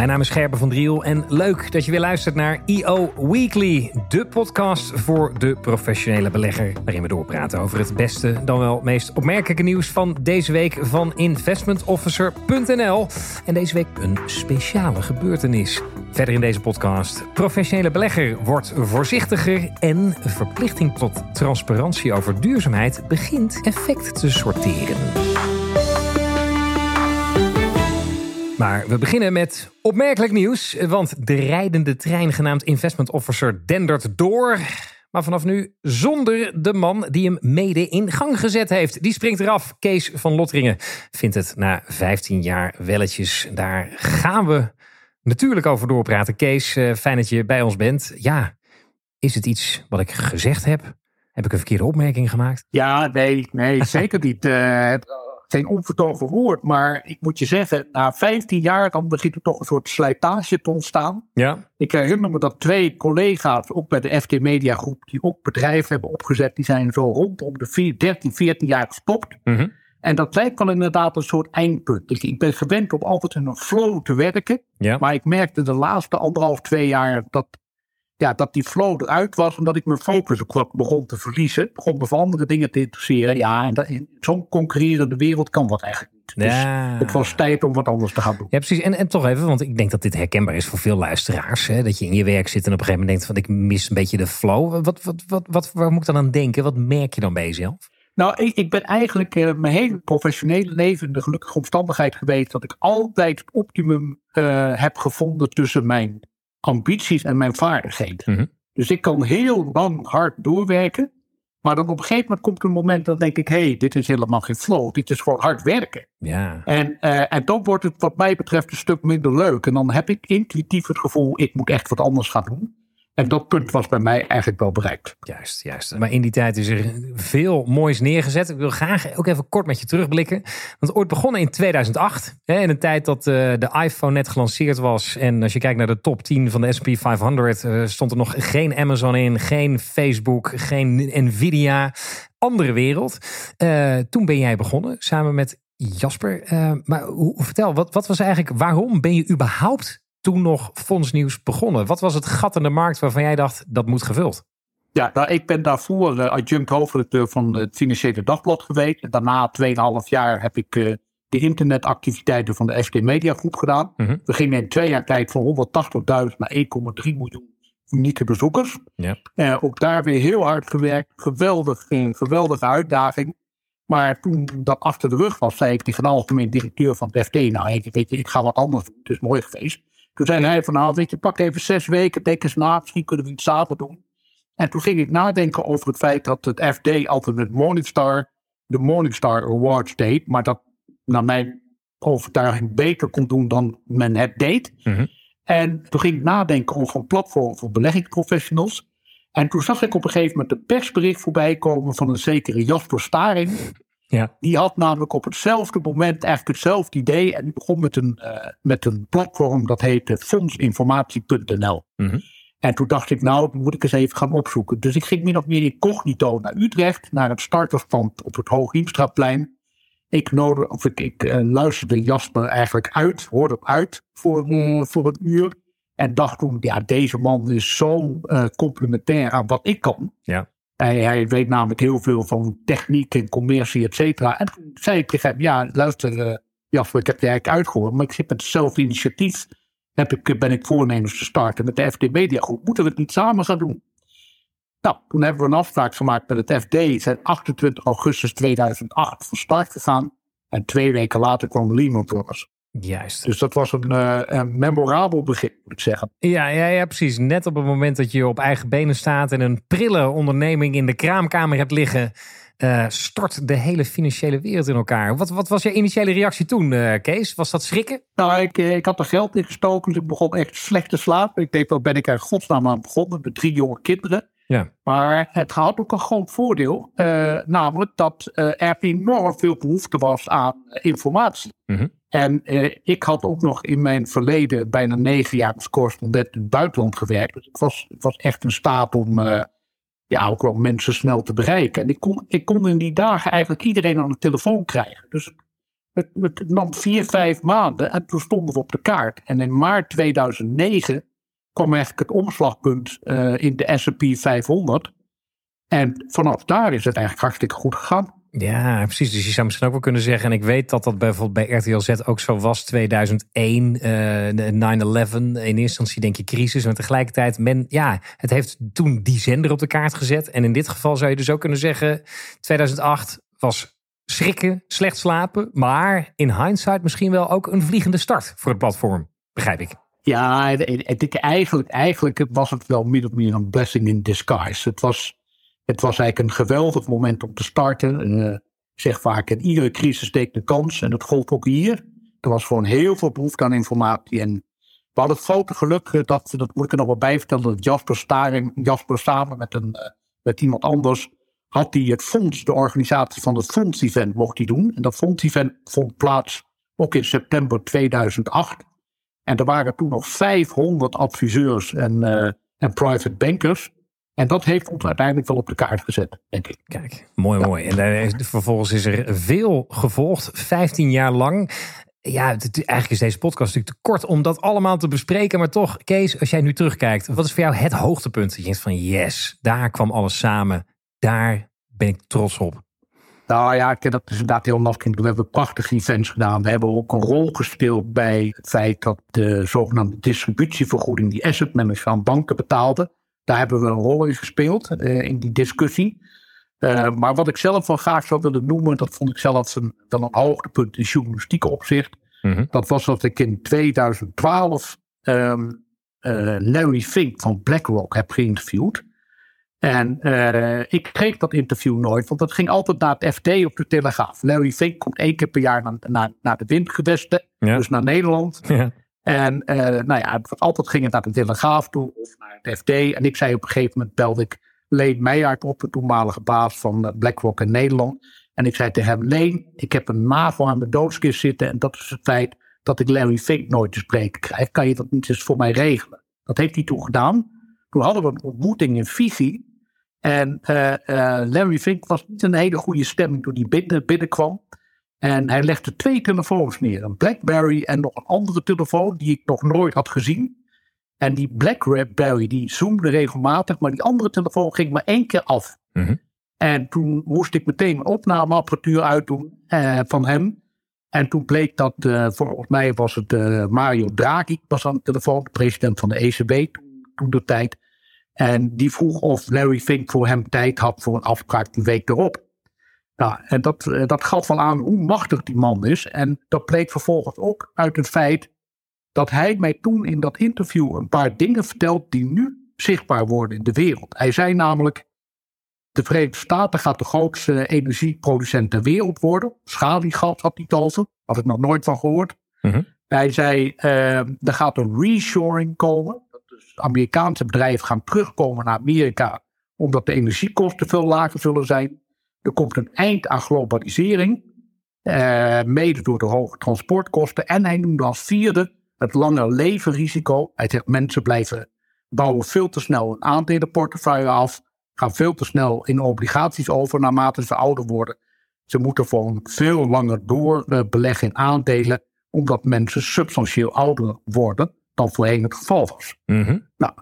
Mijn naam is Gerben van Driel en leuk dat je weer luistert naar EO Weekly, de podcast voor de professionele belegger, waarin we doorpraten over het beste, dan wel meest opmerkelijke nieuws van deze week van investmentofficer.nl. En deze week een speciale gebeurtenis. Verder in deze podcast. Professionele belegger wordt voorzichtiger en verplichting tot transparantie over duurzaamheid begint effect te sorteren. Maar we beginnen met opmerkelijk nieuws, want de rijdende trein genaamd Investment Officer dendert door. Maar vanaf nu zonder de man die hem mede in gang gezet heeft. Die springt eraf. Kees van Lotteringen vindt het na 15 jaar welletjes. Daar gaan we natuurlijk over doorpraten. Kees, eh, fijn dat je bij ons bent. Ja, is het iets wat ik gezegd heb? Heb ik een verkeerde opmerking gemaakt? Ja, nee, nee zeker niet. Uh, geen onvertogen woord, maar ik moet je zeggen, na 15 jaar dan begint er toch een soort slijtage te ontstaan. Ja. Ik herinner me dat twee collega's, ook bij de FT Media Groep, die ook bedrijven hebben opgezet, die zijn zo rondom de 13, 14 jaar gestopt. Mm En dat lijkt wel inderdaad een soort eindpunt. Ik, ik ben gewend om altijd in een flow te werken. Ja. Maar ik merkte de laatste anderhalf, twee jaar dat, ja, dat die flow eruit was. Omdat ik mijn focus ook wat begon te verliezen. Begon me voor andere dingen te interesseren. Ja, en dat- in zo'n concurrerende wereld kan wat eigenlijk niet. Dus Ja. het was tijd om wat anders te gaan doen. Ja, precies. En, en toch even, want ik denk dat dit herkenbaar is voor veel luisteraars. Hè? Dat je in je werk zit en op een gegeven moment denkt van ik mis een beetje de flow. Wat, wat, wat, wat, waar moet ik dan aan denken? Wat merk je dan bij jezelf? Nou, ik, ik ben eigenlijk eh, mijn hele professionele leven in de gelukkige omstandigheid geweest dat ik altijd het optimum eh, heb gevonden tussen mijn ambities en mijn vaardigheden. Mhm. Dus ik kan heel lang hard doorwerken, maar dan op een gegeven moment komt er een moment dat denk ik, hé, hey, dit is helemaal geen flow, dit is gewoon hard werken. Ja. En, eh, en dan wordt het wat mij betreft een stuk minder leuk. En dan heb ik intuïtief het gevoel, ik moet echt wat anders gaan doen. En dat punt was bij mij eigenlijk wel bereikt. Juist, juist. Maar in die tijd is er veel moois neergezet. Ik wil graag ook even kort met je terugblikken. Want ooit begonnen in 2008. Hè, in een tijd dat eh, de iPhone net gelanceerd was. En als je kijkt naar de top 10 van de S&P 500... eh, stond er nog geen Amazon in, geen Facebook, geen Nvidia. Andere wereld. Eh, toen ben jij begonnen, samen met Jasper. Maar hoe, vertel, wat, wat was eigenlijk... Waarom ben je überhaupt toen nog fondsnieuws begonnen? Wat was het gat in de markt waarvan jij dacht... dat moet gevuld? Ja, nou, ik ben daarvoor uh, adjunct hoofdredacteur van het Financiële Dagblad geweest. En daarna 2,5 jaar heb ik uh, de internetactiviteiten van de FT Media Groep gedaan. Mhm. We gingen in twee jaar tijd van 180.000 naar 1,3 miljoen unieke bezoekers. Ja. Uh, ook daar weer heel hard gewerkt. Geweldig, een geweldige uitdaging. Maar toen dat achter de rug was, zei ik tegen de algemeen directeur van het FT, nou ik, weet je, ik ga wat anders doen. Het is mooi geweest. Toen zei hij van, nou weet je, pak even zes weken, denk eens na, misschien kunnen we iets samen doen. En toen ging ik nadenken over het feit dat het FD altijd met Morningstar de Morningstar Awards deed, maar dat naar mijn overtuiging beter kon doen dan men het deed. Mhm. En toen ging ik nadenken over een platform voor beleggingsprofessionals. En toen zag ik op een gegeven moment een persbericht voorbij komen van een zekere Jasper Staring. Ja. Die had namelijk op hetzelfde moment eigenlijk hetzelfde idee. En die begon met een, uh, met een platform dat heette fondsinformatie.nl. Mhm. En toen dacht ik, nou, moet ik eens even gaan opzoeken. Dus ik ging min of meer incognito naar Utrecht, naar het starterspand op het Hooghiemstraapplein. Ik, nodig, of ik, ik uh, luisterde Jasper eigenlijk uit, hoorde hem uit voor, uh, voor een uur. En dacht toen, ja, deze man is zo uh, complementair aan wat ik kan. Ja. Hij, hij, weet namelijk heel veel van techniek en commercie, et cetera. En toen zei ik tegen hem, ja, luister Jasper, ik heb je eigenlijk uitgehoord, maar ik zit met hetzelfde initiatief heb ik, ben ik voornemens te starten met de FD Media Groep. Moeten we het niet samen gaan doen? Nou, toen hebben we een afspraak gemaakt met het FD. Zijn 28 augustus 2008 van start gegaan. En twee weken later kwam Lehman Brothers. Juist. Dus dat was een, uh, een memorabel begin, moet ik zeggen. Ja, ja, ja, precies. Net op het moment dat je op eigen benen staat en een prille onderneming in de kraamkamer hebt liggen, uh, stort de hele financiële wereld in elkaar. Wat, wat was je initiële reactie toen, uh, Kees? Was dat schrikken? Nou, ik, ik had er geld in gestoken, dus ik begon echt slecht te slapen. Ik denk, wel ben ik er godsnaam aan begonnen met drie jonge kinderen. Ja. Maar het had ook een groot voordeel, uh, namelijk dat er enorm veel behoefte was aan informatie. Mm -hmm. En ik had ook nog in mijn verleden bijna negen jaar als correspondent in het buitenland gewerkt. Dus ik was, ik was echt in staat om ja, ook wel mensen snel te bereiken. En ik kon, ik kon in die dagen eigenlijk iedereen aan de telefoon krijgen. Dus Het, het nam vier, vijf maanden en toen stonden we op de kaart. En in maart 2009 kwam eigenlijk het omslagpunt uh, in de S&P 500. En vanaf daar is het eigenlijk hartstikke goed gegaan. Ja, precies. Dus je zou misschien ook wel kunnen zeggen, en ik weet dat dat bijvoorbeeld bij RTL Z ook zo was, 2001, uh, 9-11, in eerste instantie denk je crisis, maar tegelijkertijd, men, ja, het heeft toen die zender op de kaart gezet. En in dit geval zou je dus ook kunnen zeggen, 2008 was schrikken, slecht slapen, maar in hindsight misschien wel ook een vliegende start voor het platform, begrijp ik. Ja, eigenlijk, eigenlijk was het wel min of meer een blessing in disguise. Het was, het was eigenlijk een geweldig moment om te starten. Ik zeg vaak, in iedere crisis steekt een kans. En dat gold ook hier. Er was gewoon heel veel behoefte aan informatie. En we hadden het grote geluk, eh, dat, dat moet ik er nog wel bij vertellen, dat Jasper, Staring, Jasper samen met, een, uh, met iemand anders had hij het fonds, de organisatie van het fonds-event, mocht hij doen. En dat fonds-event vond plaats ook in september 2008. En er waren toen nog 500 adviseurs en, en private bankers. En dat heeft ons uiteindelijk wel op de kaart gezet, denk ik. Kijk, mooi, mooi. En daar, vervolgens is er veel gevolgd, 15 jaar lang. Ja, eigenlijk is deze podcast natuurlijk te kort om dat allemaal te bespreken. Maar toch, Kees, als jij nu terugkijkt, wat is voor jou het hoogtepunt? Je denkt van yes, daar kwam alles samen. Daar ben ik trots op. Nou ja, dat is inderdaad heel lastig. We hebben prachtige events gedaan. We hebben ook een rol gespeeld bij het feit dat de zogenaamde distributievergoeding die asset managers aan banken betaalden. Daar hebben we een rol in gespeeld uh, in die discussie. Uh, maar wat ik zelf wel graag zou willen noemen, dat vond ik zelf een, wel een hoogtepunt in journalistieke opzicht. Mm -hmm. Dat was dat ik in 2012 um, uh, Larry Fink van BlackRock heb geïnterviewd. En uh, ik kreeg dat interview nooit, want dat ging altijd naar het FT op de Telegraaf. Larry Fink komt één keer per jaar naar, naar, naar de windgewesten, ja. dus naar Nederland. Ja. En uh, nou ja, altijd ging het naar de Telegraaf toe of naar het FT. En ik zei op een gegeven moment, belde ik Leen Meijer op, de toenmalige baas van eh, BlackRock in Nederland. En ik zei tegen hem, Leen, ik heb een NAVO aan mijn doodskist zitten en dat is het feit dat ik Larry Fink nooit te spreken krijg. Kan je dat niet eens voor mij regelen? Dat heeft hij toen gedaan. Toen hadden we een ontmoeting in Fiji. En uh, Larry Fink was niet een hele goede stemming toen hij binnen, binnenkwam. En hij legde twee telefoons neer. Een Blackberry en nog een andere telefoon die ik nog nooit had gezien. En die Blackberry die zoomde regelmatig, maar die andere telefoon ging maar één keer af. Mm -hmm. En toen moest ik meteen mijn opnameapparatuur uitdoen uh, van hem. En toen bleek dat, volgens mij was het Mario Draghi, was aan de telefoon, de president van de ECB toen, toen de tijd. En die vroeg of Larry Fink voor hem tijd had voor een afspraak die week erop. Nou, en dat, eh, dat gaf wel aan hoe machtig die man is. En dat bleek vervolgens ook uit het feit dat hij mij toen in dat interview een paar dingen vertelt die nu zichtbaar worden in de wereld. Hij zei namelijk, de Verenigde Staten gaat de grootste energieproducent ter wereld worden. Schaliegas had hij het over, had ik nog nooit van gehoord. Mm -hmm. Hij zei, uh, er gaat een reshoring komen. Amerikaanse bedrijven gaan terugkomen naar Amerika, omdat de energiekosten veel lager zullen zijn. Er komt een eind aan globalisering, eh, mede door de hoge transportkosten. En hij noemde als vierde het lange levenrisico. Hij zegt mensen blijven bouwen veel te snel een aandelenportefeuille af, gaan veel te snel in obligaties over naarmate ze ouder worden. Ze moeten gewoon veel langer door uh, beleggen in aandelen, omdat mensen substantieel ouder worden dan voorheen het geval was. Mm -hmm. Nou,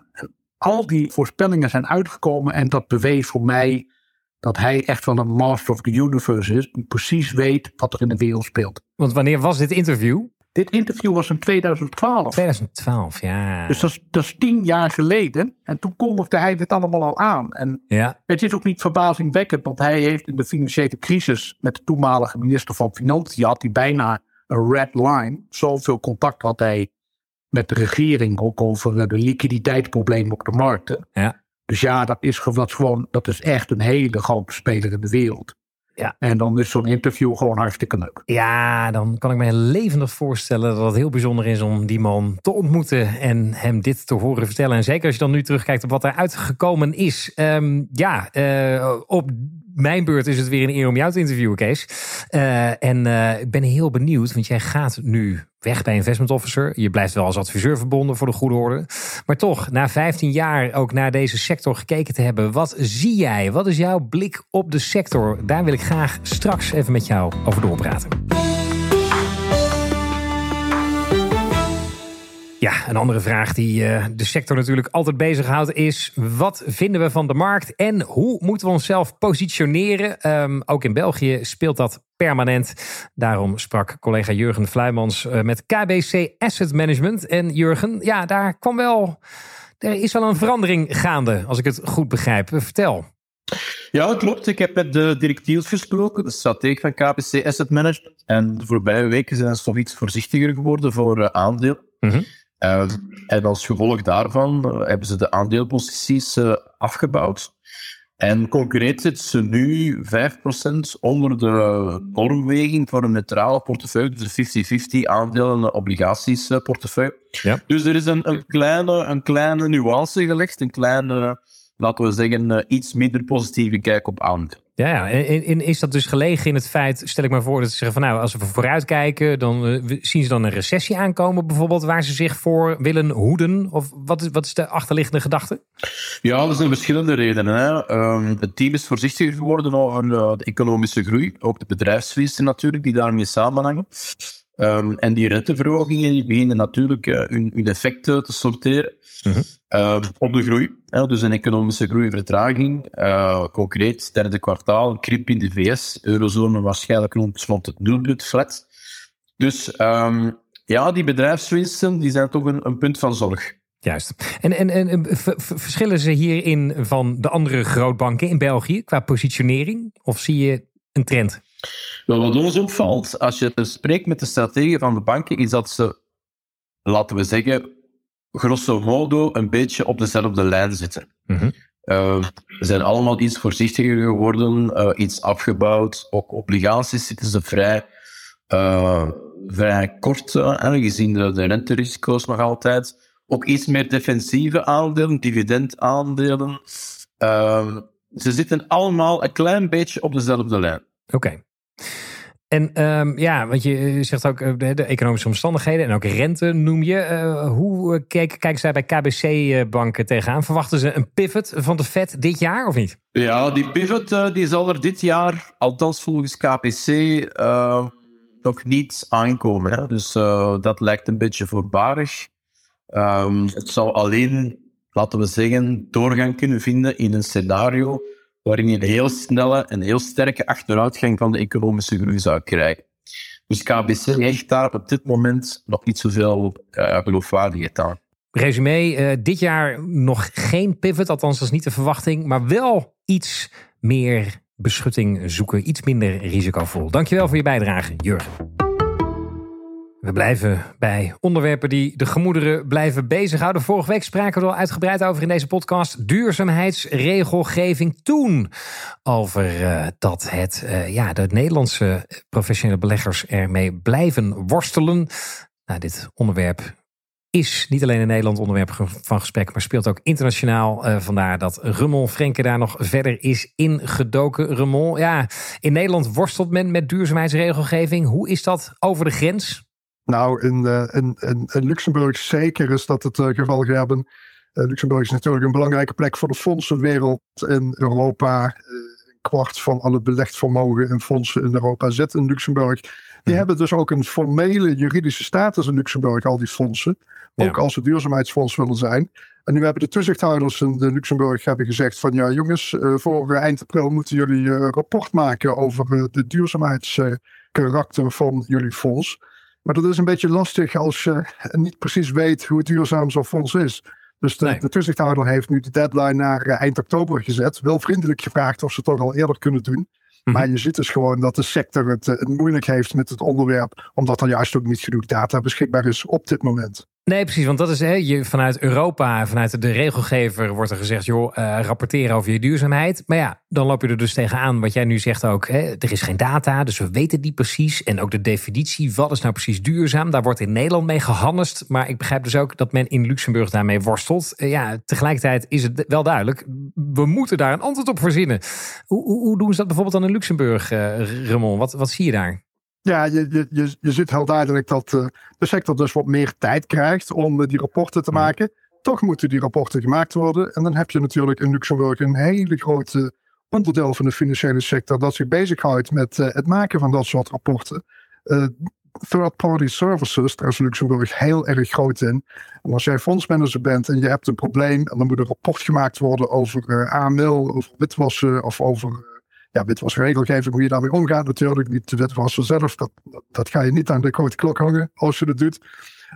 al die voorspellingen zijn uitgekomen en dat bewees voor mij dat hij echt wel een master of the universe is, die precies weet wat er in de wereld speelt. Want wanneer was dit interview? Dit interview was in 2012. 2012, ja. Dus dat is, dat is tien jaar geleden. En toen kondigde hij dit allemaal al aan. En ja. het is ook niet verbazingwekkend, want hij heeft in de financiële crisis met de toenmalige minister van Financiën, had hij bijna een red line. Zoveel contact had hij met de regering ook over de liquiditeitsproblemen op de markten. Ja. Dus ja, dat is, dat, gewoon, dat is echt een hele grote speler in de wereld. Ja. En dan is zo'n interview gewoon hartstikke leuk. Ja, dan kan ik me levendig voorstellen dat het heel bijzonder is om die man te ontmoeten en hem dit te horen vertellen. En zeker als je dan nu terugkijkt op wat eruit gekomen is. Um, ja, uh, op mijn beurt is het weer een eer om jou te interviewen, Kees. Uh, en uh, ik ben heel benieuwd, want jij gaat nu weg bij Investment Officer. Je blijft wel als adviseur verbonden voor de goede orde. Maar toch, na 15 jaar ook naar deze sector gekeken te hebben. Wat zie jij? Wat is jouw blik op de sector? Daar wil ik graag straks even met jou over doorpraten. Een andere vraag die uh, de sector natuurlijk altijd bezighoudt is: wat vinden we van de markt en hoe moeten we onszelf positioneren? Um, ook in België speelt dat permanent. Daarom sprak collega Jurgen Fluimans uh, met KBC Asset Management. En Jurgen, ja, daar kwam wel. Er is wel een verandering gaande, als ik het goed begrijp. Vertel. Ja, klopt. Ik heb met de directief gesproken, de stratege van KPC Asset Management. En de voorbije weken zijn ze toch iets voorzichtiger geworden voor aandeel. Mm en als gevolg daarvan uh, hebben ze de aandeelposities uh, afgebouwd. En concreet zitten ze nu 5% onder de normweging voor een neutrale portefeuille, dus de 50-50 aandelen obligaties portefeuille. Ja. Dus er is een, een, kleine, een kleine nuance gelegd, een kleine laten we zeggen, uh, iets minder positieve kijk op aandelen. Ja, ja. En, en, is dat dus gelegen in het feit, stel ik maar voor dat ze zeggen van nou, als we vooruitkijken, dan uh, zien ze dan een recessie aankomen bijvoorbeeld, waar ze zich voor willen hoeden? Of wat is, wat is de achterliggende gedachte? Ja, er zijn verschillende redenen. Hè. Um, het team is voorzichtiger geworden over uh, de economische groei, ook de bedrijfswinsten natuurlijk, die daarmee samenhangen. Um, en die renteverhogingen die beginnen natuurlijk uh, hun, hun effecten te sorteren. Mhm. Uh, op de groei. Hè, dus een economische groeivertraging. Uh, concreet, derde kwartaal, krip in de VS. Eurozone waarschijnlijk rond het nulpunt flat. Dus um, ja, die bedrijfswinsten die zijn toch een, een punt van zorg. Juist. En, en, en verschillen ze hierin van de andere grootbanken in België qua positionering? Of zie je een trend? Wel, wat ons opvalt, als je spreekt met de strategen van de banken, is dat ze, laten we zeggen, grosso modo een beetje op dezelfde lijn zitten. Mm we zijn allemaal iets voorzichtiger geworden, uh, iets afgebouwd. Ook obligaties zitten ze vrij, uh, vrij kort, gezien de, de renterisico's nog altijd. Ook iets meer defensieve aandelen, dividendaandelen. Ehm, ze zitten allemaal een klein beetje op dezelfde lijn. Oké. En um, ja, want je eh, zegt ook eh, de, economische omstandigheden en ook rente noem je. Uh, hoe kijken, kijken zij bij KBC-banken tegenaan? Verwachten ze een pivot van de Fed dit jaar of niet? Ja, die pivot die zal er dit jaar, althans volgens KPC, nog niet aankomen. Hè? Dus dat lijkt een beetje voorbarig. Um, het zou alleen, laten we zeggen, doorgang kunnen vinden in een scenario waarin je een heel snelle en heel sterke achteruitgang van de economische groei zou krijgen. Dus KBC heeft daar op dit moment nog niet zoveel uh, geloofwaardigheid aan. Resume, uh, dit jaar nog geen pivot, althans dat is niet de verwachting, maar wel iets meer beschutting zoeken, iets minder risicovol. Dankjewel voor je bijdrage, Jurgen. We blijven bij onderwerpen die de gemoederen blijven bezighouden. Vorige week spraken we al uitgebreid over in deze podcast. Duurzaamheidsregelgeving toen. Over uh, dat het, uh, ja, de Nederlandse professionele beleggers ermee blijven worstelen. Nou, dit onderwerp is niet alleen in Nederland onderwerp van gesprek, maar speelt ook internationaal. Uh, vandaar dat Rummel Frenke daar nog verder is ingedoken. Rummel, ja, in Nederland worstelt men met duurzaamheidsregelgeving. Hoe is dat over de grens? Nou, in, uh, in, in, in, Luxemburg zeker is dat het uh, geval hebben. Uh, Luxemburg is natuurlijk een belangrijke plek voor de fondsenwereld in Europa. een kwart van alle belegd vermogen in fondsen in Europa zit in Luxemburg. Die mhm. hebben dus ook een formele juridische status in Luxemburg, al die fondsen. Ook als ze duurzaamheidsfonds willen zijn. En nu hebben de toezichthouders in de Luxemburg hebben gezegd van ja jongens, voor eind april moeten jullie een rapport maken over de duurzaamheidskarakter van jullie fonds. Maar dat is een beetje lastig als je niet precies weet hoe duurzaam zo'n fonds is. Dus de, de, toezichthouder heeft nu de deadline naar eh, eind oktober gezet. Wel vriendelijk gevraagd of ze het toch al eerder kunnen doen. Mhm. Maar je ziet dus gewoon dat de sector het, eh, het moeilijk heeft met het onderwerp. Omdat er juist ook niet genoeg data beschikbaar is op dit moment. Nee, precies. Want dat is hè, je, vanuit Europa, vanuit de regelgever wordt er gezegd: joh, uh, rapporteren over je duurzaamheid. Maar ja, dan loop je er dus tegenaan. Wat jij nu zegt ook: hè, er is geen data, dus we weten die precies. En ook de definitie, wat is nou precies duurzaam? Daar wordt in Nederland mee gehannest. Maar ik begrijp dus ook dat men in Luxemburg daarmee worstelt. Uh, ja, tegelijkertijd is het wel duidelijk: we moeten daar een antwoord op verzinnen. Hoe, hoe, hoe doen ze dat bijvoorbeeld dan in Luxemburg, uh, Ramon? Wat, wat zie je daar? Ja, je, je, je ziet heel duidelijk dat uh, de sector dus wat meer tijd krijgt om uh, die rapporten te maken. Toch moeten die rapporten gemaakt worden. En dan heb je natuurlijk in Luxemburg een hele grote onderdeel van de financiële sector dat zich bezighoudt met uh, het maken van dat soort rapporten. third-party services, daar is Luxemburg heel erg groot in. En als jij fondsmanager bent en je hebt een probleem en dan moet een rapport gemaakt worden over AML, over witwassen of over ja, witwasregelgeving, hoe je daarmee omgaat natuurlijk. Niet de witwassen zelf, dat, dat, ga je niet aan de grote klok hangen als je dat doet.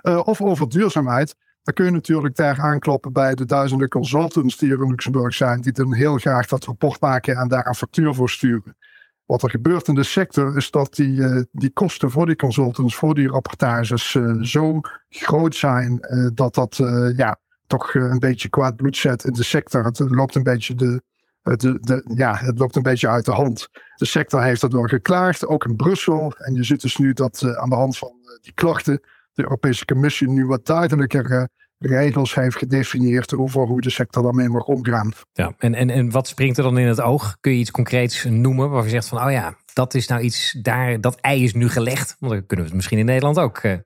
Uh, of over duurzaamheid. Dan kun je natuurlijk daar aankloppen bij de duizenden consultants die er in Luxemburg zijn, die dan heel graag dat rapport maken en daar een factuur voor sturen. Wat er gebeurt in de sector is dat die, uh, die kosten voor die consultants, voor die rapportages uh, zo groot zijn dat dat ja, toch een beetje kwaad bloed zet in de sector. Het loopt een beetje de, de, ja, het loopt een beetje uit de hand. De sector heeft daardoor geklaagd, ook in Brussel. En je ziet dus nu dat aan de hand van die klachten de Europese Commissie nu wat duidelijker regels heeft gedefinieerd over hoe de sector daarmee mag omgaan. Ja, en, en, en wat springt er dan in het oog? Kun je iets concreets noemen waarvan je zegt van, oh ja, dat is nou iets, daar, dat ei is nu gelegd. Want dan kunnen we het misschien in Nederland ook. Nou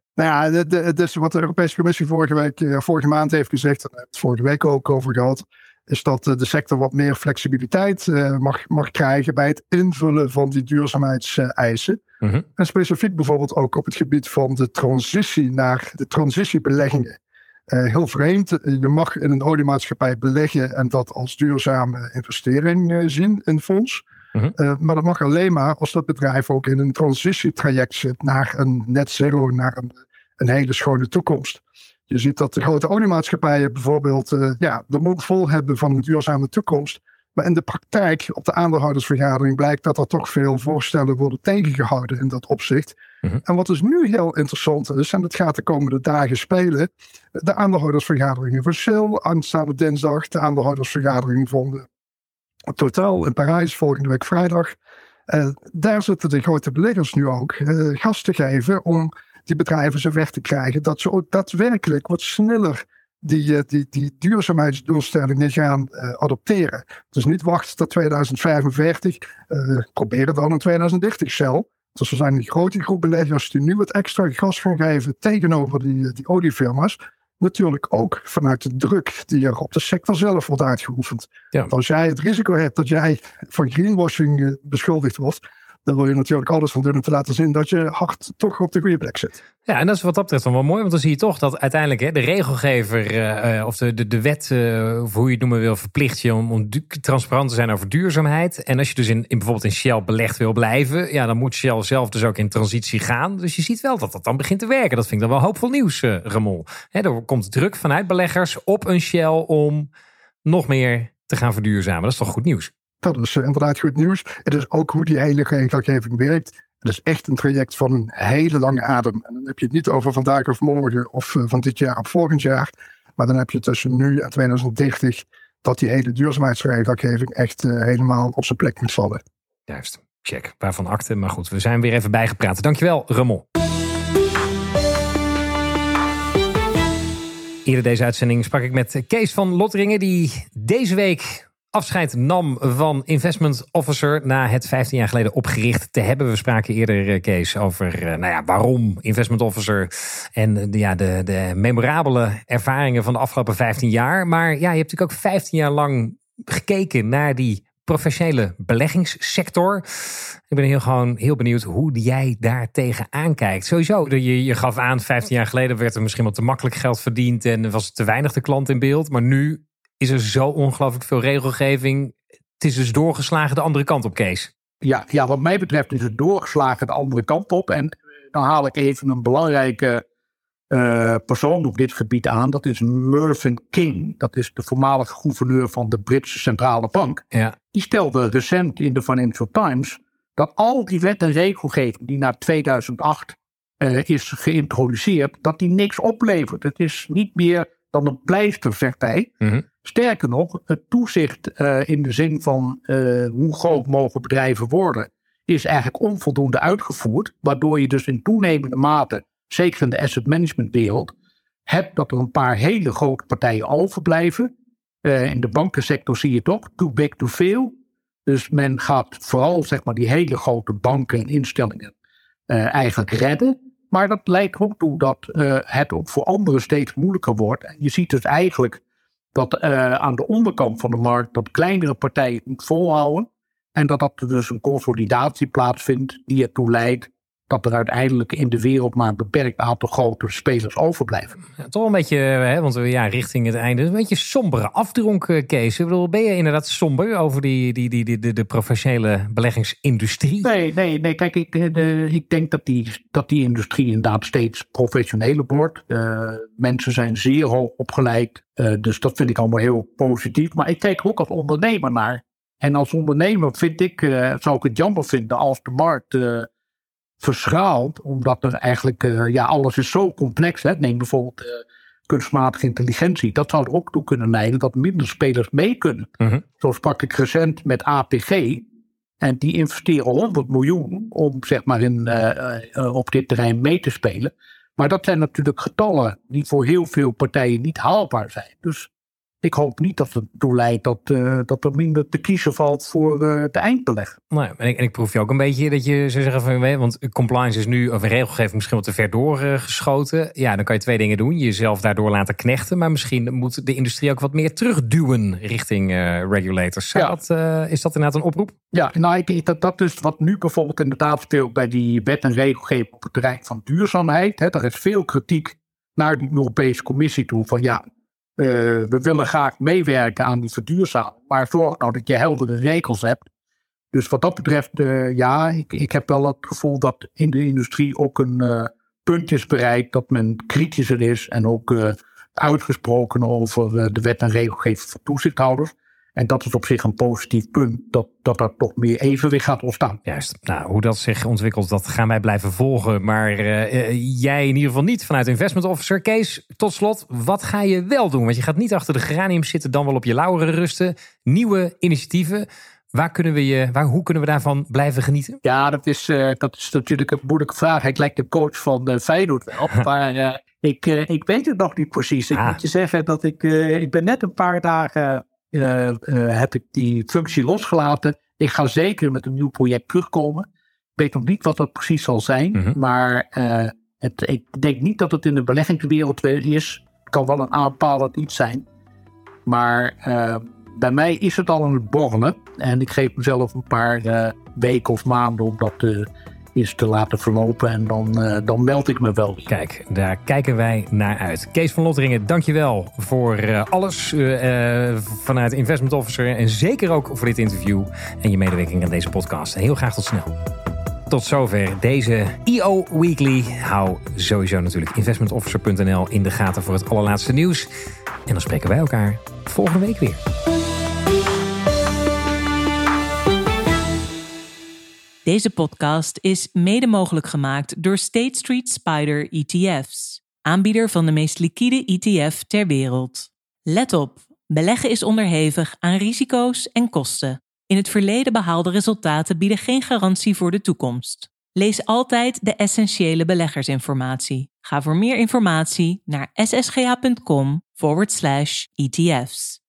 ja, dat is wat de Europese Commissie vorige, week, eh, vorige maand heeft gezegd, en daar hebben het vorige week ook over gehad, is dat eh, de sector wat meer flexibiliteit mag, mag krijgen bij het invullen van die duurzaamheidseisen. Mm En specifiek bijvoorbeeld ook op het gebied van de transitie naar de transitiebeleggingen. Uh, heel vreemd. Je mag in een oliemaatschappij beleggen en dat als duurzame investering uh, zien in fonds. Uh, maar dat mag alleen maar als dat bedrijf ook in een transitietraject zit naar een net zero, naar een, een hele schone toekomst. Je ziet dat de grote oliemaatschappijen bijvoorbeeld ja, de mond vol hebben van een duurzame toekomst. Maar in de praktijk, op de aandeelhoudersvergadering, blijkt dat er toch veel voorstellen worden tegengehouden in dat opzicht. Mhm. En wat dus nu heel interessant is, en dat gaat de komende dagen spelen, de aandeelhoudersvergaderingen van Shell, aanstaande dinsdag, de aandeelhoudersvergadering van de Totaal in Parijs volgende week vrijdag. Uh, daar zitten de grote beleggers nu ook uh, gas te geven om die bedrijven zover te krijgen dat ze ook daadwerkelijk wat sneller die, die, die duurzaamheidsdoelstellingen gaan uh, adopteren. Dus niet wachten tot 2045, uh, proberen dan in 2030 zelf. Dus er zijn een grote groep beleggers die nu wat extra gas gaan geven tegenover die, die oliefirma's. Natuurlijk ook vanuit de druk die er op de sector zelf wordt uitgeoefend. Ja. Als jij het risico hebt dat jij van greenwashing eh, beschuldigd wordt, dan wil je natuurlijk alles van doen te laten zien dat je hart toch op de goede plek zit. Ja, en dat is wat dat betreft dan wel mooi, want dan zie je toch dat uiteindelijk hè, de regelgever uh, of de, de, de wet, uh, of hoe je het noemen wil, verplicht je om, om transparant te zijn over duurzaamheid. En als je dus in, in bijvoorbeeld in Shell belegd wil blijven, ja, dan moet Shell zelf dus ook in transitie gaan. Dus je ziet wel dat dat dan begint te werken. Dat vind ik dan wel hoopvol nieuws, Ramol. Hè, er komt druk vanuit beleggers op een Shell om nog meer te gaan verduurzamen. Dat is toch goed nieuws? Dat is inderdaad goed nieuws. Het is ook hoe die hele regelgeving werkt. Het is echt een traject van een hele lange adem. En dan heb je het niet over vandaag of morgen of uh, van dit jaar of volgend jaar. Maar dan heb je tussen nu en 2030 dat die hele duurzaamheidsregelgeving echt uh, helemaal op zijn plek moet vallen. Juist, check. Waarvan akte. Maar goed, we zijn weer even bijgepraat. Dankjewel, Rummel. Eerder deze uitzending sprak ik met Kees van Lotteringen, die deze week afscheid nam van investment officer na het 15 jaar geleden opgericht te hebben. We spraken eerder, eh, Kees, over uh, nou ja, waarom investment officer en de, ja, de, de memorabele ervaringen van de afgelopen 15 jaar. Maar ja, je hebt natuurlijk ook 15 jaar lang gekeken naar die professionele beleggingssector. Ik ben heel, gewoon heel benieuwd hoe jij daar tegenaan kijkt. Sowieso, je, je gaf aan, 15 jaar geleden werd er misschien wel te makkelijk geld verdiend en was te weinig de klant in beeld. Maar nu is er zo ongelooflijk veel regelgeving. Het is dus doorgeslagen de andere kant op, Kees. Ja, ja, wat mij betreft is het doorgeslagen de andere kant op. En dan haal ik even een belangrijke uh, persoon op dit gebied aan. Dat is Mervyn King. Dat is de voormalige gouverneur van de Britse Centrale Bank. Ja. Die stelde recent in de Financial Times dat al die wet en regelgeving die na 2008 uh, eh, is geïntroduceerd, dat die niks oplevert. Het is niet meer dan een pleister, zegt hij. Mm Sterker nog, het toezicht uh, in de zin van uh, hoe groot mogen bedrijven worden, is eigenlijk onvoldoende uitgevoerd. Waardoor je dus in toenemende mate, zeker in de asset management wereld, hebt dat er een paar hele grote partijen overblijven. Uh, in de bankensector zie je ook, too big to fail. Dus men gaat vooral zeg maar, die hele grote banken en instellingen eigenlijk redden. Maar dat leidt ook toe dat het ook voor anderen steeds moeilijker wordt. En je ziet dus eigenlijk dat uh, aan de onderkant van de markt dat kleinere partijen het volhouden. En dat dat dus een consolidatie plaatsvindt die ertoe leidt dat er uiteindelijk in de wereld maar een beperkt aantal grote spelers overblijven. Ja, toch een beetje, hè, want we ja, richting het einde, een beetje sombere afdronk, eh, Kees. Ik bedoel, ben je inderdaad somber over die, die, die, die, de, de professionele beleggingsindustrie? Nee, nee, nee. Kijk, ik, eh, de, ik denk dat die, dat die industrie inderdaad steeds professioneler wordt. Uh, mensen zijn zeer hoog opgeleid, uh, dus dat vind ik allemaal heel positief. Maar ik kijk ook als ondernemer naar. En als ondernemer vind ik, uh, zou ik het jammer vinden als de markt verschaalt, omdat er eigenlijk, uh, ja, alles is zo complex. Hè? Neem bijvoorbeeld uh, kunstmatige intelligentie. Dat zou er ook toe kunnen leiden dat minder spelers mee kunnen. Mm -hmm. Zo sprak ik recent met APG. En die investeren 100 miljoen om zeg maar in, uh, op dit terrein mee te spelen. Maar dat zijn natuurlijk getallen die voor heel veel partijen niet haalbaar zijn. Dus ik hoop niet dat het toe leidt dat, uh, dat er minder te kiezen valt voor uh, de eindbeleg. Nee, en, ik, en ik proef je ook een beetje dat je zou zeggen van, want compliance is nu, of regelgeving misschien wat te ver doorgeschoten. ja, dan kan je twee dingen doen. Jezelf daardoor laten knechten, maar misschien moet de industrie ook wat meer terugduwen richting uh, regulators. Ja. Dat, is dat inderdaad een oproep? Ja, nou, ik, dat, dat is wat nu bijvoorbeeld inderdaad speelt bij die wet en regelgeving op het terrein van duurzaamheid. Hè. Er is veel kritiek naar de Europese Commissie toe van ja, we willen graag meewerken aan die verduurzaming. Maar zorg nou dat je heldere regels hebt. Dus wat dat betreft, uh, ja, ik, ik heb wel het gevoel dat in de industrie ook een uh, punt is bereikt dat men kritischer is en ook uitgesproken over de wet en regelgeving voor toezichthouders. En dat is op zich een positief punt, dat, dat er toch meer evenwicht gaat ontstaan. Juist. Nou, hoe dat zich ontwikkelt, dat gaan wij blijven volgen. Maar uh, jij in ieder geval niet vanuit Investment Officer. Kees, tot slot, wat ga je wel doen? Want je gaat niet achter de geranium zitten, dan wel op je lauweren rusten. Nieuwe initiatieven. Waar kunnen we je, waar, hoe kunnen we daarvan blijven genieten? Ja, dat is, uh, dat is natuurlijk een moeilijke vraag. Ik lijk de coach van uh, Feyenoord wel. maar ik, ik weet het nog niet precies. Ik ah. moet je zeggen dat ik, ik ben net een paar dagen uh, uh, heb ik die functie losgelaten. Ik ga zeker met een nieuw project terugkomen. Ik weet nog niet wat dat precies zal zijn, mm -hmm. maar uh, het, ik denk niet dat het in de beleggingswereld is. Het kan wel een aanpalend iets zijn. Maar bij mij is het al een borrelen. En ik geef mezelf een paar weken of maanden om dat is te laten verlopen. En dan, uh, dan meld ik me wel. Kijk, daar kijken wij naar uit. Kees van Lotteringen, dankjewel voor uh, alles uh, vanuit Investment Officer. En zeker ook voor dit interview en je medewerking aan deze podcast. Heel graag tot snel. Tot zover deze EO Weekly. Hou sowieso natuurlijk investmentofficer.nl in de gaten voor het allerlaatste nieuws. En dan spreken wij elkaar volgende week weer. Deze podcast is mede mogelijk gemaakt door State Street Spider ETF's, aanbieder van de meest liquide ETF ter wereld. Let op, beleggen is onderhevig aan risico's en kosten. In het verleden behaalde resultaten bieden geen garantie voor de toekomst. Lees altijd de essentiële beleggersinformatie. Ga voor meer informatie naar ssga.com forward slash ETF's.